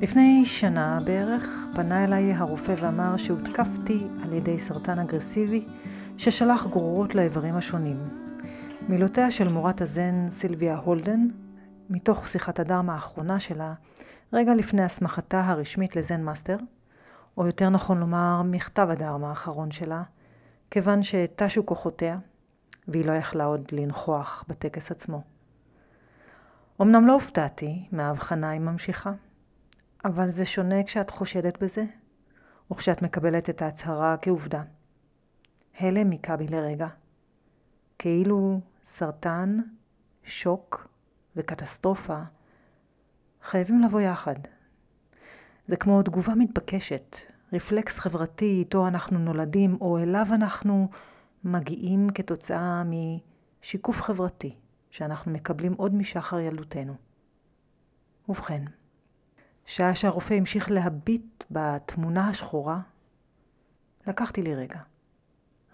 לפני שנה בערך פנה אליי הרופא ואמר שהותקפתי על ידי סרטן אגרסיבי ששלח גרורות לאיברים השונים. מילותיה של מורת הזן סילביה הולדן, מתוך שיחת הדהרמה האחרונה שלה, רגע לפני הסמכתה הרשמית לזן master, או יותר נכון לומר מכתב הדהרמה האחרון שלה, כיוון שתששו כוחותיה, והיא לא יכלה עוד לנכוח בטקס עצמו. אמנם לא הופתעתי מההבחנה היא ממשיכה, אבל זה שונה כשאת חושדת בזה, וכשאת מקבלת את ההצהרה כעובדה. הלם היכה בי לרגע, כאילו סרטן, שוק וקטסטרופה חייבים לבוא יחד. זה כמו תגובה מתבקשת, רפלקס חברתי איתו אנחנו נולדים, או אליו אנחנו מגיעים כתוצאה משיקוף חברתי שאנחנו מקבלים עוד משחר ילדותנו. ובכן, שעה שהרופא המשיך להביט בתמונה השחורה, לקחתי לי רגע,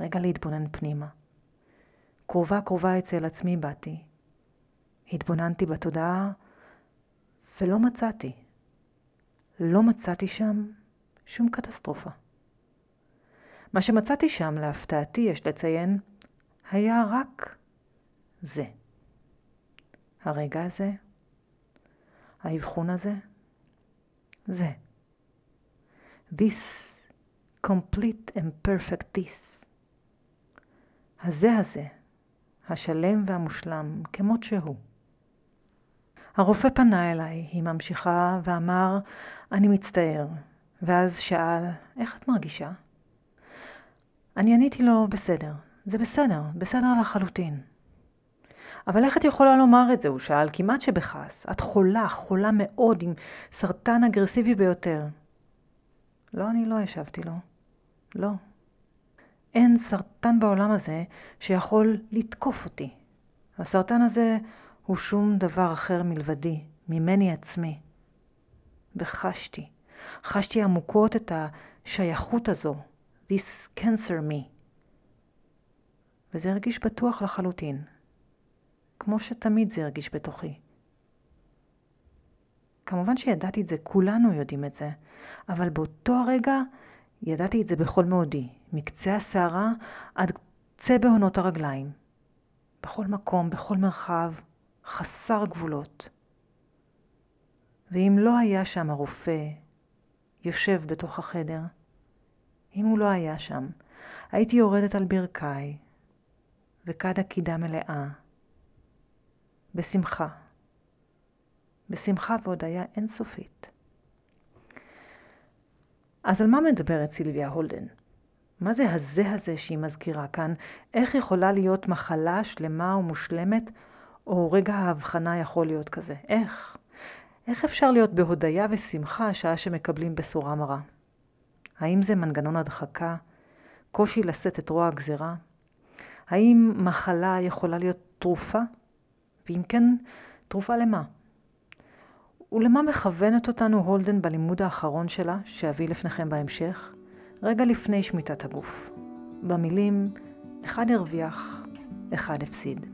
רגע להתבונן פנימה. קרובה קרובה אצל עצמי באתי. התבוננתי בתודעה ולא מצאתי. לא מצאתי שם שום קטסטרופה. מה שמצאתי שם, להפתעתי, יש לציין, היה רק זה. הרגע הזה, האבחון הזה, זה. This complete and perfect this. הזה הזה, השלם והמושלם, כמות שהוא. הרופא פנה אליי, היא ממשיכה, ואמר, אני מצטער. ואז שאל, איך את מרגישה? אני עניתי לו, בסדר. זה בסדר, בסדר לחלוטין. אבל איך את יכולה לומר את זה? הוא שאל, כמעט שבכעס. את חולה, חולה מאוד, עם סרטן אגרסיבי ביותר. לא, אני לא השבתי לו. לא. אין סרטן בעולם הזה שיכול לתקוף אותי. הסרטן הזה הוא שום דבר אחר מלבדי, ממני עצמי. וחשתי, חשתי עמוקות את השייכות הזו, this cancer me. וזה הרגיש בטוח לחלוטין, כמו שתמיד זה הרגיש בתוכי. כמובן שידעתי את זה, כולנו יודעים את זה, אבל באותו הרגע ידעתי את זה בכל מאודי, מקצה השערה עד קצה בהונות הרגליים. בכל מקום, בכל מרחב, חסר גבולות. ואם לא היה שם הרופא יושב בתוך החדר, אם הוא לא היה שם, הייתי יורדת על ברכיי, וכד הקידה מלאה, בשמחה. בשמחה והודיה אינסופית. אז על מה מדברת סילביה הולדן? מה זה הזה הזה שהיא מזכירה כאן? איך יכולה להיות מחלה שלמה ומושלמת, או רגע ההבחנה יכול להיות כזה? איך? איך אפשר להיות בהודיה ושמחה שעה שמקבלים בשורה מרה? האם זה מנגנון הדחקה? קושי לשאת את רוע הגזירה? האם מחלה יכולה להיות תרופה? ואם כן, תרופה למה? ולמה מכוונת אותנו הולדן בלימוד האחרון שלה, שאביא לפניכם בהמשך, רגע לפני שמיטת הגוף? במילים, אחד הרוויח, אחד הפסיד.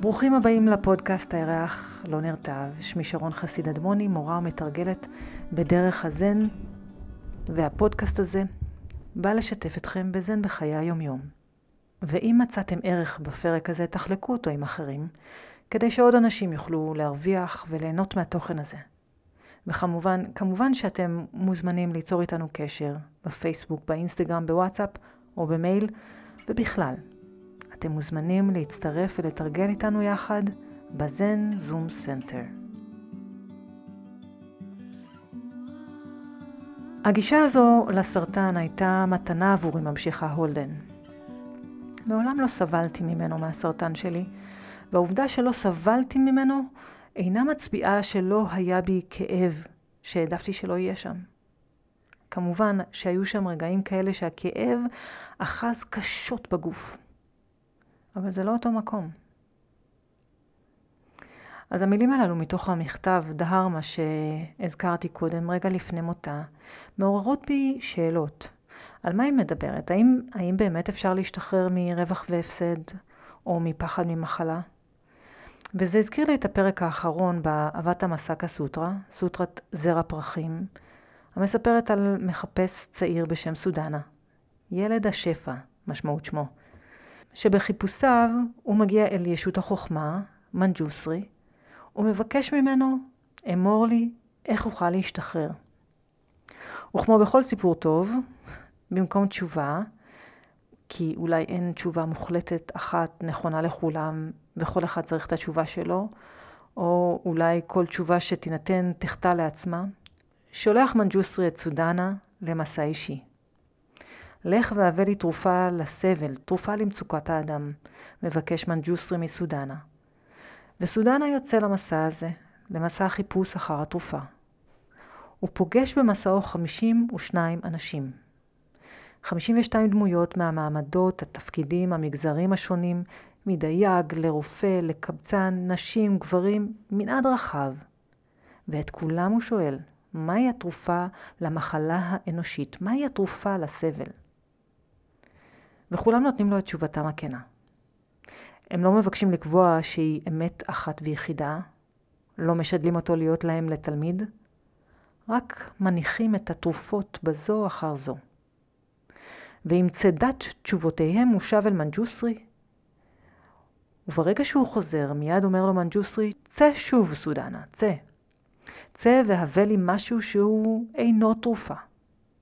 ברוכים הבאים לפודקאסט הירח לא נרטב. שמי שרון חסיד אדמוני, מורה ומתרגלת בדרך הזן, והפודקאסט הזה בא לשתף אתכם בזן בחיי היומיום. ואם מצאתם ערך בפרק הזה, תחלקו אותו עם אחרים, כדי שעוד אנשים יוכלו להרוויח וליהנות מהתוכן הזה. וכמובן, כמובן שאתם מוזמנים ליצור איתנו קשר בפייסבוק, באינסטגרם, בוואטסאפ או במייל, ובכלל, אתם מוזמנים להצטרף ולתרגל איתנו יחד בזן זום center. הגישה הזו לסרטן הייתה מתנה עבורי, ממשיכה הולדן. מעולם לא סבלתי ממנו מהסרטן שלי, והעובדה שלא סבלתי ממנו אינה מצביעה שלא היה בי כאב שהעדפתי שלא יהיה שם. כמובן שהיו שם רגעים כאלה שהכאב אחז קשות בגוף. אבל זה לא אותו מקום. אז המילים הללו מתוך המכתב דהרמה שהזכרתי קודם, רגע לפני מותה, מעוררות בי שאלות. על מה היא מדברת? האם, האם באמת אפשר להשתחרר מרווח והפסד, או מפחד ממחלה? וזה הזכיר לי את הפרק האחרון באהבת המסקה סוטרה, סוטרת זרע פרחים, המספרת על מחפש צעיר בשם סודנה, ילד השפע, משמעות שמו, שבחיפושיו הוא מגיע אל ישות החוכמה, מנג'וסרי, ומבקש ממנו, אמור לי איך אוכל להשתחרר. וכמו בכל סיפור טוב, במקום תשובה, כי אולי אין תשובה מוחלטת אחת נכונה לכולם, וכל אחד צריך את התשובה שלו, או אולי כל תשובה שתינתן תחטא לעצמה, שולח מנג'וסרי את סודנה למסע אישי. לך והבא לי תרופה לסבל, תרופה למצוקת האדם, מבקש מנג'וסרי מסודנה. וסודנה יוצא למסע הזה, למסע החיפוש אחר התרופה. הוא פוגש במסעו 52 אנשים. 52 דמויות מהמעמדות, התפקידים, המגזרים השונים, מדייג לרופא, לקבצן, נשים, גברים, מנעד רחב. ואת כולם הוא שואל, מהי התרופה למחלה האנושית? מהי התרופה לסבל? וכולם נותנים לו את תשובתם הכנה. הם לא מבקשים לקבוע שהיא אמת אחת ויחידה, לא משדלים אותו להיות להם לתלמיד, רק מניחים את התרופות בזו אחר זו. ועם צידת תשובותיהם הוא שב אל מנג'וסרי, וברגע שהוא חוזר, מיד אומר לו מנג'וסרי, צא שוב, סודנה, צא. צא והווה לי משהו שהוא אינו תרופה.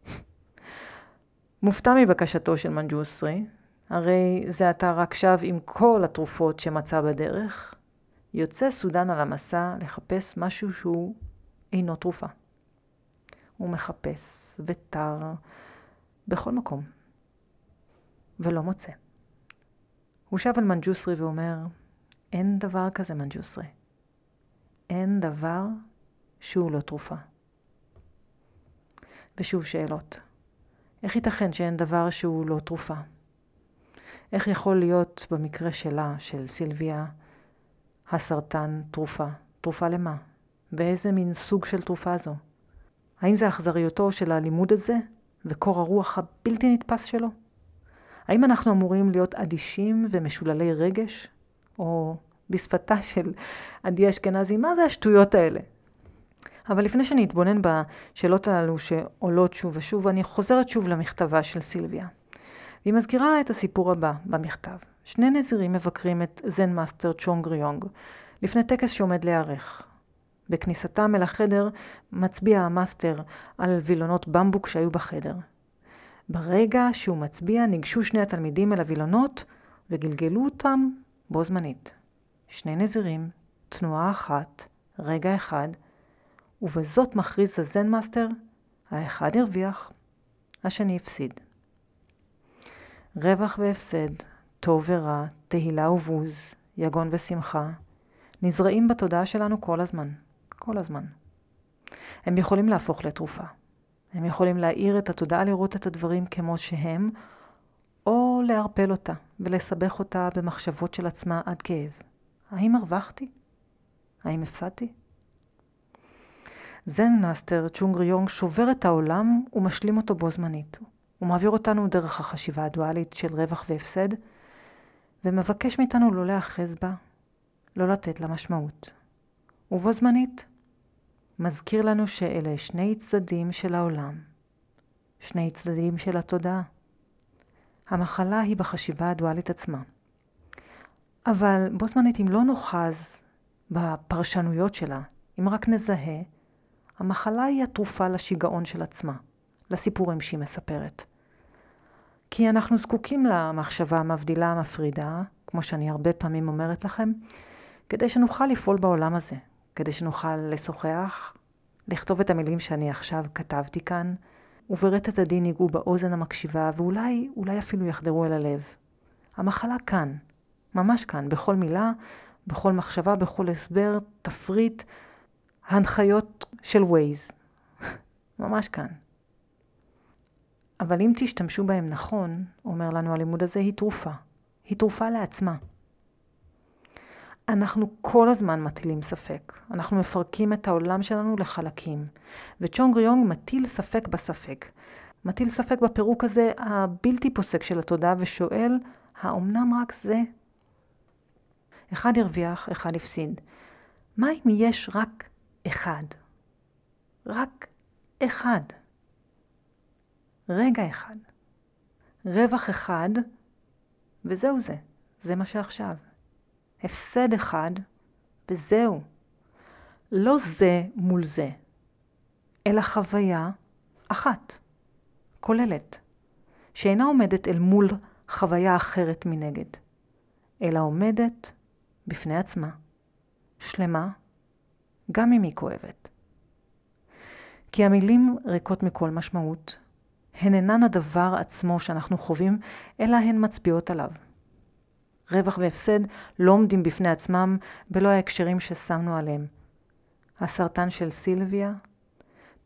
מופתע מבקשתו של מנג'וסרי, הרי זה עתה רק שב עם כל התרופות שמצא בדרך, יוצא סודן על המסע לחפש משהו שהוא אינו תרופה. הוא מחפש ותר בכל מקום, ולא מוצא. הוא שב על מנג'וסרי ואומר, אין דבר כזה מנג'וסרי. אין דבר שהוא לא תרופה. ושוב שאלות. איך ייתכן שאין דבר שהוא לא תרופה? איך יכול להיות במקרה שלה, של סילביה, הסרטן תרופה? תרופה למה? ואיזה מין סוג של תרופה זו? האם זה אכזריותו של הלימוד הזה וקור הרוח הבלתי נתפס שלו? האם אנחנו אמורים להיות אדישים ומשוללי רגש? או בשפתה של עדי אשכנזי, מה זה השטויות האלה? אבל לפני שאני אתבונן בשאלות הללו שעולות שוב ושוב, אני חוזרת שוב למכתבה של סילביה. והיא מזכירה את הסיפור הבא במכתב. שני נזירים מבקרים את זן master צ'ונג ריונג לפני טקס שעומד להיערך. בכניסתם אל החדר מצביע ה master על וילונות במבוק שהיו בחדר. ברגע שהוא מצביע, ניגשו שני התלמידים אל הווילונות וגלגלו אותם בו זמנית. שני נזירים, תנועה אחת, רגע אחד, ובזאת מכריז הזן master, האחד הרוויח, השני הפסיד. רווח והפסד, טוב ורע, תהילה ובוז, יגון ושמחה, נזרעים בתודעה שלנו כל הזמן, כל הזמן. הם יכולים להפוך לתרופה. הם יכולים להאיר את התודעה לראות את הדברים כמו שהם, או לערפל אותה ולסבך אותה במחשבות של עצמה עד כאב. האם הרווחתי? האם הפסדתי? זן master צ'ונג ריונג שובר את העולם ומשלים אותו בו זמנית. הוא מעביר אותנו דרך החשיבה הדואלית של רווח והפסד, ומבקש מאיתנו לא להאחז בה, לא לתת לה משמעות. ובו זמנית, מזכיר לנו שאלה שני צדדים של העולם, שני צדדים של התודעה. המחלה היא בחשיבה הדואלית עצמה. אבל בו זמנית, אם לא נוחז בפרשנויות שלה, אם רק נזהה, המחלה היא התרופה לשיגעון של עצמה, לסיפורים שהיא מספרת. כי אנחנו זקוקים למחשבה המבדילה המפרידה, כמו שאני הרבה פעמים אומרת לכם, כדי שנוכל לפעול בעולם הזה, כדי שנוכל לשוחח, לכתוב את המילים שאני עכשיו כתבתי כאן, וברטט הדין ייגעו באוזן המקשיבה, ואולי, אולי אפילו יחדרו אל הלב. המחלה כאן, ממש כאן, בכל מילה, בכל מחשבה, בכל הסבר, תפריט, הנחיות של ווייז. ממש כאן. אבל אם תשתמשו בהם נכון, אומר לנו הלימוד הזה, היא תרופה. היא תרופה לעצמה. אנחנו כל הזמן מטילים ספק. אנחנו מפרקים את העולם שלנו לחלקים. וצ'ונג ריונג מטיל ספק בספק. מטיל ספק בפירוק הזה הבלתי פוסק של התודעה ושואל, האומנם רק זה? אחד הרוויח, אחד הפסיד. מה אם יש רק אחד? רק אחד. רגע אחד. רווח אחד, וזהו זה. זה מה שעכשיו. הפסד אחד, וזהו. לא זה מול זה, אלא חוויה אחת, כוללת, שאינה עומדת אל מול חוויה אחרת מנגד, אלא עומדת בפני עצמה, שלמה, גם אם היא כואבת. כי המילים ריקות מכל משמעות, הן אינן הדבר עצמו שאנחנו חווים, אלא הן מצביעות עליו. רווח והפסד לא עומדים בפני עצמם בלא ההקשרים ששמנו עליהם. הסרטן של סילביה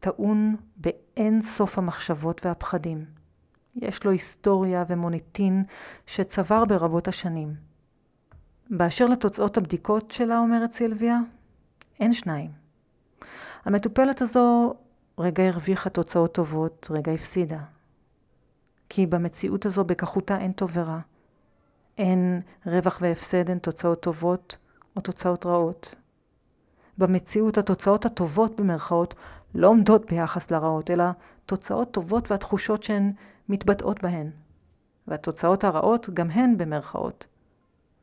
טעון באין סוף המחשבות והפחדים. יש לו היסטוריה ומוניטין שצבר ברבות השנים. באשר לתוצאות הבדיקות שלה, אומרת סילביה, אין שניים. המטופלת הזו רגע הרוויחה תוצאות טובות, רגע הפסידה. כי במציאות הזו בכחותה אין טוב ורע. אין רווח והפסד, אין תוצאות טובות או תוצאות רעות. במציאות התוצאות הטובות במרכאות לא עומדות ביחס לרעות, אלא תוצאות טובות והתחושות שהן מתבטאות בהן. והתוצאות הרעות גם הן במרכאות,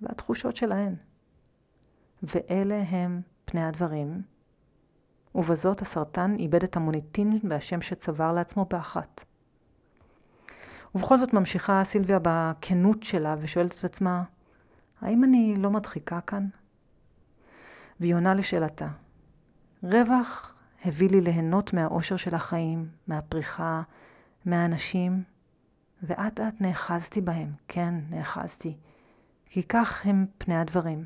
והתחושות שלהן. ואלה הם פני הדברים. ובזאת הסרטן איבד את המוניטין והשם שצבר לעצמו באחת. ובכל זאת ממשיכה סילביה בכנות שלה ושואלת את עצמה, האם אני לא מדחיקה כאן? והיא עונה לשאלתה, רווח הביא לי ליהנות מהאושר של החיים, מהפריחה, מהאנשים, ואט אט נאחזתי בהם, כן, נאחזתי, כי כך הם פני הדברים.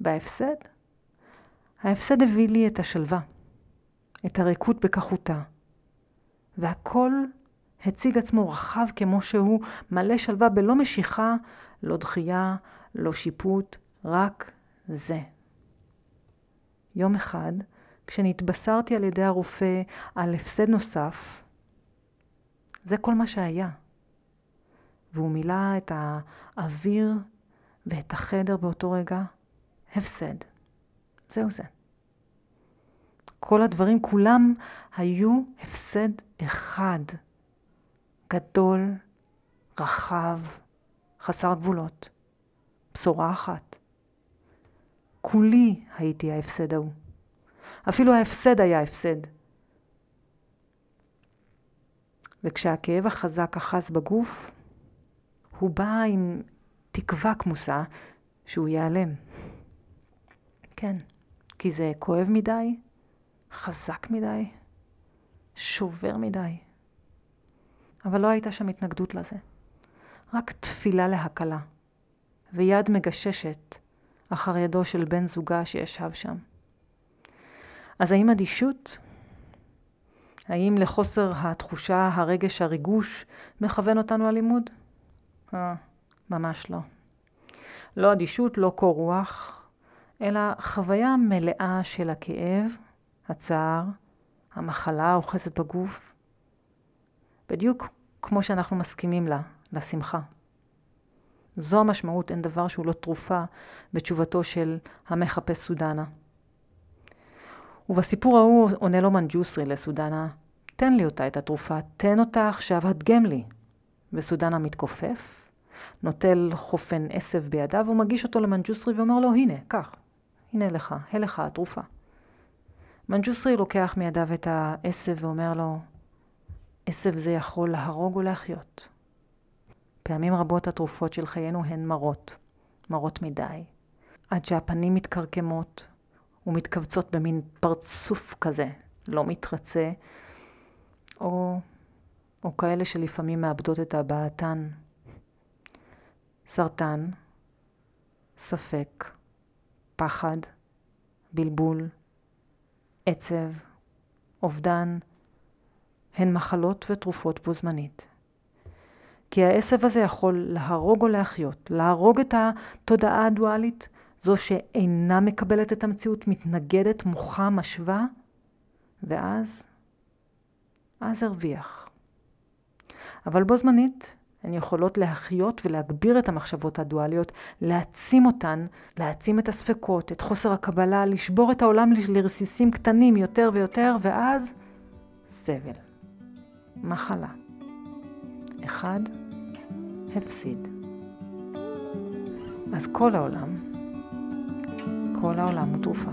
בהפסד, ההפסד הביא לי את השלווה, את הריקות בכחותה, והכל הציג עצמו רחב כמו שהוא, מלא שלווה בלא משיכה, לא דחייה, לא שיפוט, רק זה. יום אחד, כשנתבשרתי על ידי הרופא על הפסד נוסף, זה כל מה שהיה. והוא מילא את האוויר ואת החדר באותו רגע, הפסד. זהו זה. כל הדברים כולם היו הפסד אחד. גדול, רחב, חסר גבולות. בשורה אחת. כולי הייתי ההפסד ההוא. אפילו ההפסד היה הפסד. וכשהכאב החזק אחז בגוף, הוא בא עם תקווה כמוסה שהוא ייעלם. כן, כי זה כואב מדי, חזק מדי, שובר מדי. אבל לא הייתה שם התנגדות לזה. רק תפילה להקלה, ויד מגששת אחר ידו של בן זוגה שישב שם. אז האם אדישות? האם לחוסר התחושה, הרגש, הריגוש, מכוון אותנו הלימוד? אה, ממש לא. לא אדישות, לא קור רוח, אלא חוויה מלאה של הכאב, הצער, המחלה האוחזת בגוף, בדיוק כמו שאנחנו מסכימים לה, לשמחה. זו המשמעות, אין דבר שהוא לא תרופה בתשובתו של המחפש סודנה. ובסיפור ההוא עונה לו מנג'וסרי לסודנה, תן לי אותה, את התרופה, תן אותה עכשיו, הדגם לי. וסודנה מתכופף, נוטל חופן עשב בידיו ומגיש אותו למנג'וסרי ואומר לו, הנה, קח, הנה לך, הלך התרופה. מנג'וסרי לוקח מידיו את העשב ואומר לו, עשב זה יכול להרוג ולהחיות. פעמים רבות התרופות של חיינו הן מרות, מרות מדי, עד שהפנים מתקרקמות ומתכווצות במין פרצוף כזה, לא מתרצה, או, או כאלה שלפעמים מאבדות את הבעתן. סרטן, ספק, פחד, בלבול, עצב, אובדן, הן מחלות ותרופות בו זמנית. כי העשב הזה יכול להרוג או להחיות, להרוג את התודעה הדואלית, זו שאינה מקבלת את המציאות, מתנגדת, מוחה, משווה, ואז, אז הרוויח. אבל בו זמנית הן יכולות להחיות ולהגביר את המחשבות הדואליות, להעצים אותן, להעצים את הספקות, את חוסר הקבלה, לשבור את העולם לרסיסים קטנים יותר ויותר, ואז סבל. מחלה. אחד, הפסיד. אז כל העולם, כל העולם הוא תרופה.